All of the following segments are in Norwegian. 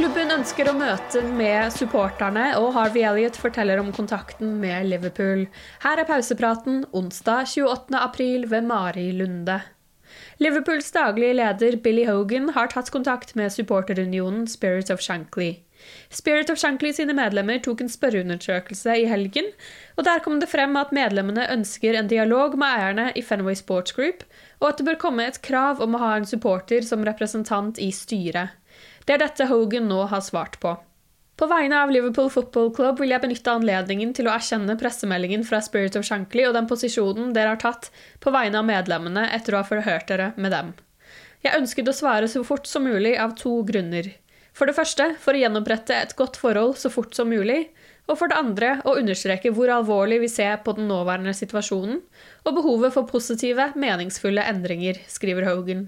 Klubben ønsker å møte med supporterne, og Harvey Elliot forteller om kontakten med Liverpool. Her er pausepraten onsdag 28. april ved Mari Lunde. Liverpools daglige leder Billy Hogan har tatt kontakt med supporterunionen Spirit of Shankly. Spirit of Shankly sine medlemmer tok en spørreundersøkelse i helgen, og der kom det frem at medlemmene ønsker en dialog med eierne i Fenway Sports Group, og at det bør komme et krav om å ha en supporter som representant i styret. Det er dette Hogan nå har svart på. På vegne av Liverpool Football Club vil jeg benytte anledningen til å erkjenne pressemeldingen fra Spirit of Shankly og den posisjonen dere har tatt på vegne av medlemmene etter å ha forhørt dere med dem. Jeg ønsket å svare så fort som mulig av to grunner. For det første for å gjenopprette et godt forhold så fort som mulig, og for det andre å understreke hvor alvorlig vi ser på den nåværende situasjonen, og behovet for positive, meningsfulle endringer, skriver Hogan.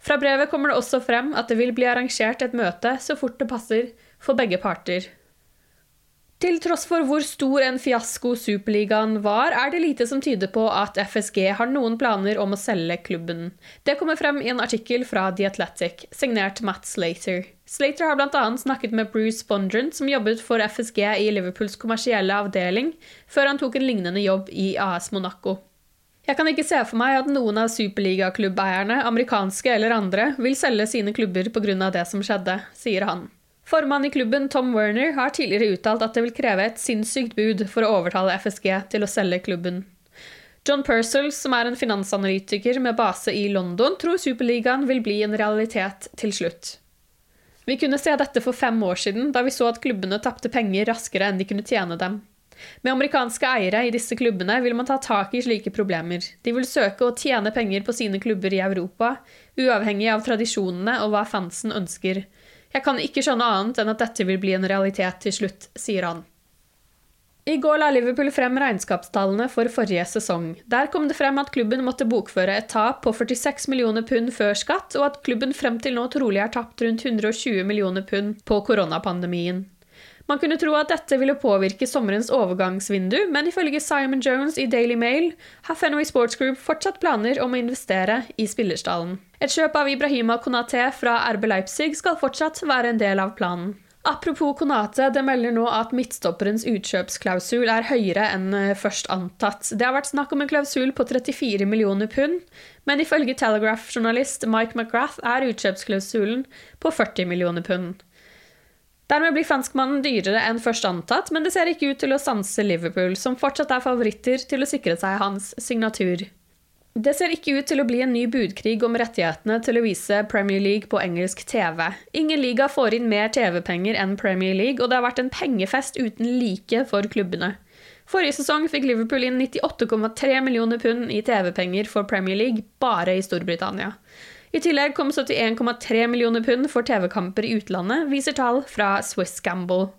Fra brevet kommer det også frem at det vil bli arrangert et møte så fort det passer for begge parter. Til tross for hvor stor en fiasko Superligaen var, er det lite som tyder på at FSG har noen planer om å selge klubben. Det kommer frem i en artikkel fra The Athletic, signert Matt Slater. Slater har bl.a. snakket med Bruce Bondrent, som jobbet for FSG i Liverpools kommersielle avdeling, før han tok en lignende jobb i AS Monaco. Jeg kan ikke se for meg at noen av superligaklubbeierne, amerikanske eller andre, vil selge sine klubber pga. det som skjedde, sier han. Formann i klubben Tom Werner har tidligere uttalt at det vil kreve et sinnssykt bud for å overtale FSG til å selge klubben. John Purcell, som er en finansanalytiker med base i London, tror Superligaen vil bli en realitet til slutt. Vi kunne se dette for fem år siden, da vi så at klubbene tapte penger raskere enn de kunne tjene dem. Med amerikanske eiere i disse klubbene vil man ta tak i slike problemer. De vil søke å tjene penger på sine klubber i Europa, uavhengig av tradisjonene og hva fansen ønsker. Jeg kan ikke skjønne annet enn at dette vil bli en realitet til slutt, sier han. I går la Liverpool frem regnskapstallene for forrige sesong. Der kom det frem at klubben måtte bokføre et tap på 46 millioner pund før skatt, og at klubben frem til nå trolig har tapt rundt 120 millioner pund på koronapandemien. Man kunne tro at dette ville påvirke sommerens overgangsvindu, men ifølge Simon Jones i Daily Mail har Fenway Sports Group fortsatt planer om å investere i spillerstallen. Et kjøp av Ibrahima Konate fra RB Leipzig skal fortsatt være en del av planen. Apropos Konate, det melder nå at midtstopperens utkjøpsklausul er høyere enn eh, først antatt. Det har vært snakk om en klausul på 34 millioner pund, men ifølge Telegraph-journalist Mike McGrath er utkjøpsklausulen på 40 millioner pund. Dermed blir franskmannen dyrere enn først antatt, men det ser ikke ut til å stanse Liverpool, som fortsatt er favoritter til å sikre seg hans signatur. Det ser ikke ut til å bli en ny budkrig om rettighetene til å vise Premier League på engelsk TV. Ingen liga får inn mer TV-penger enn Premier League, og det har vært en pengefest uten like for klubbene. Forrige sesong fikk Liverpool inn 98,3 millioner pund i TV-penger for Premier League bare i Storbritannia. I tillegg kom 71,3 millioner pund for TV-kamper i utlandet, viser tall fra Swiss Gamble.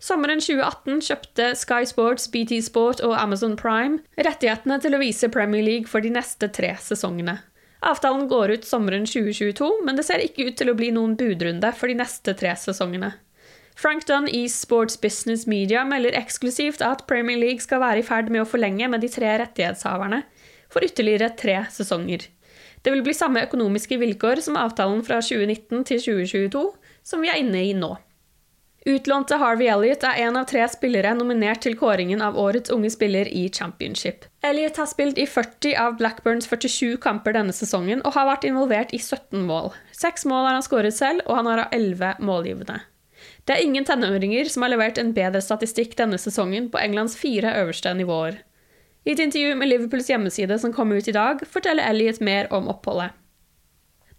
Sommeren 2018 kjøpte Sky Sports, BT Sport og Amazon Prime rettighetene til å vise Premier League for de neste tre sesongene. Avtalen går ut sommeren 2022, men det ser ikke ut til å bli noen budrunde for de neste tre sesongene. Frank Dunn i Sports Business Media melder eksklusivt at Premier League skal være i ferd med å forlenge med de tre rettighetshaverne for ytterligere tre sesonger. Det vil bli samme økonomiske vilkår som avtalen fra 2019 til 2022, som vi er inne i nå. Utlånte Harvey Elliot er en av tre spillere nominert til kåringen av årets unge spiller i Championship. Elliot har spilt i 40 av Blackburns 47 kamper denne sesongen og har vært involvert i 17 mål. Seks mål har han skåret selv, og han har 11 målgivende. Det er ingen tenåringer som har levert en bedre statistikk denne sesongen på Englands fire øverste nivåer. I et intervju med Liverpools hjemmeside som kom ut i dag, forteller Elliot mer om oppholdet.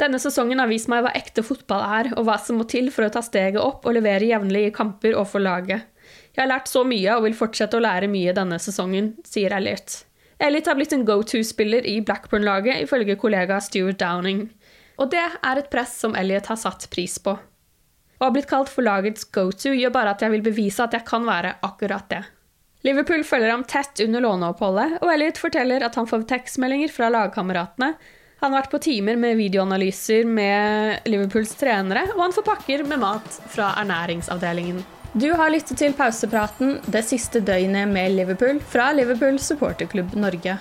Denne sesongen har vist meg hva ekte fotball er, og hva som må til for å ta steget opp og levere jevnlig i kamper og for laget. Jeg har lært så mye og vil fortsette å lære mye denne sesongen, sier Elliot. Elliot har blitt en go-to-spiller i Blackburn-laget, ifølge kollega Stuart Downing. Og det er et press som Elliot har satt pris på. Å ha blitt kalt for lagets go-to gjør bare at jeg vil bevise at jeg kan være akkurat det. Liverpool følger ham tett under låneoppholdet, og Elliot forteller at han får tekstmeldinger fra lagkameratene han har vært på timer med videoanalyser med Liverpools trenere, og han får pakker med mat fra ernæringsavdelingen. Du har lyttet til pausepraten det siste døgnet med Liverpool fra Liverpool supporterklubb Norge.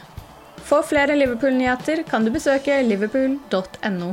For flere Liverpool-nyheter kan du besøke liverpool.no.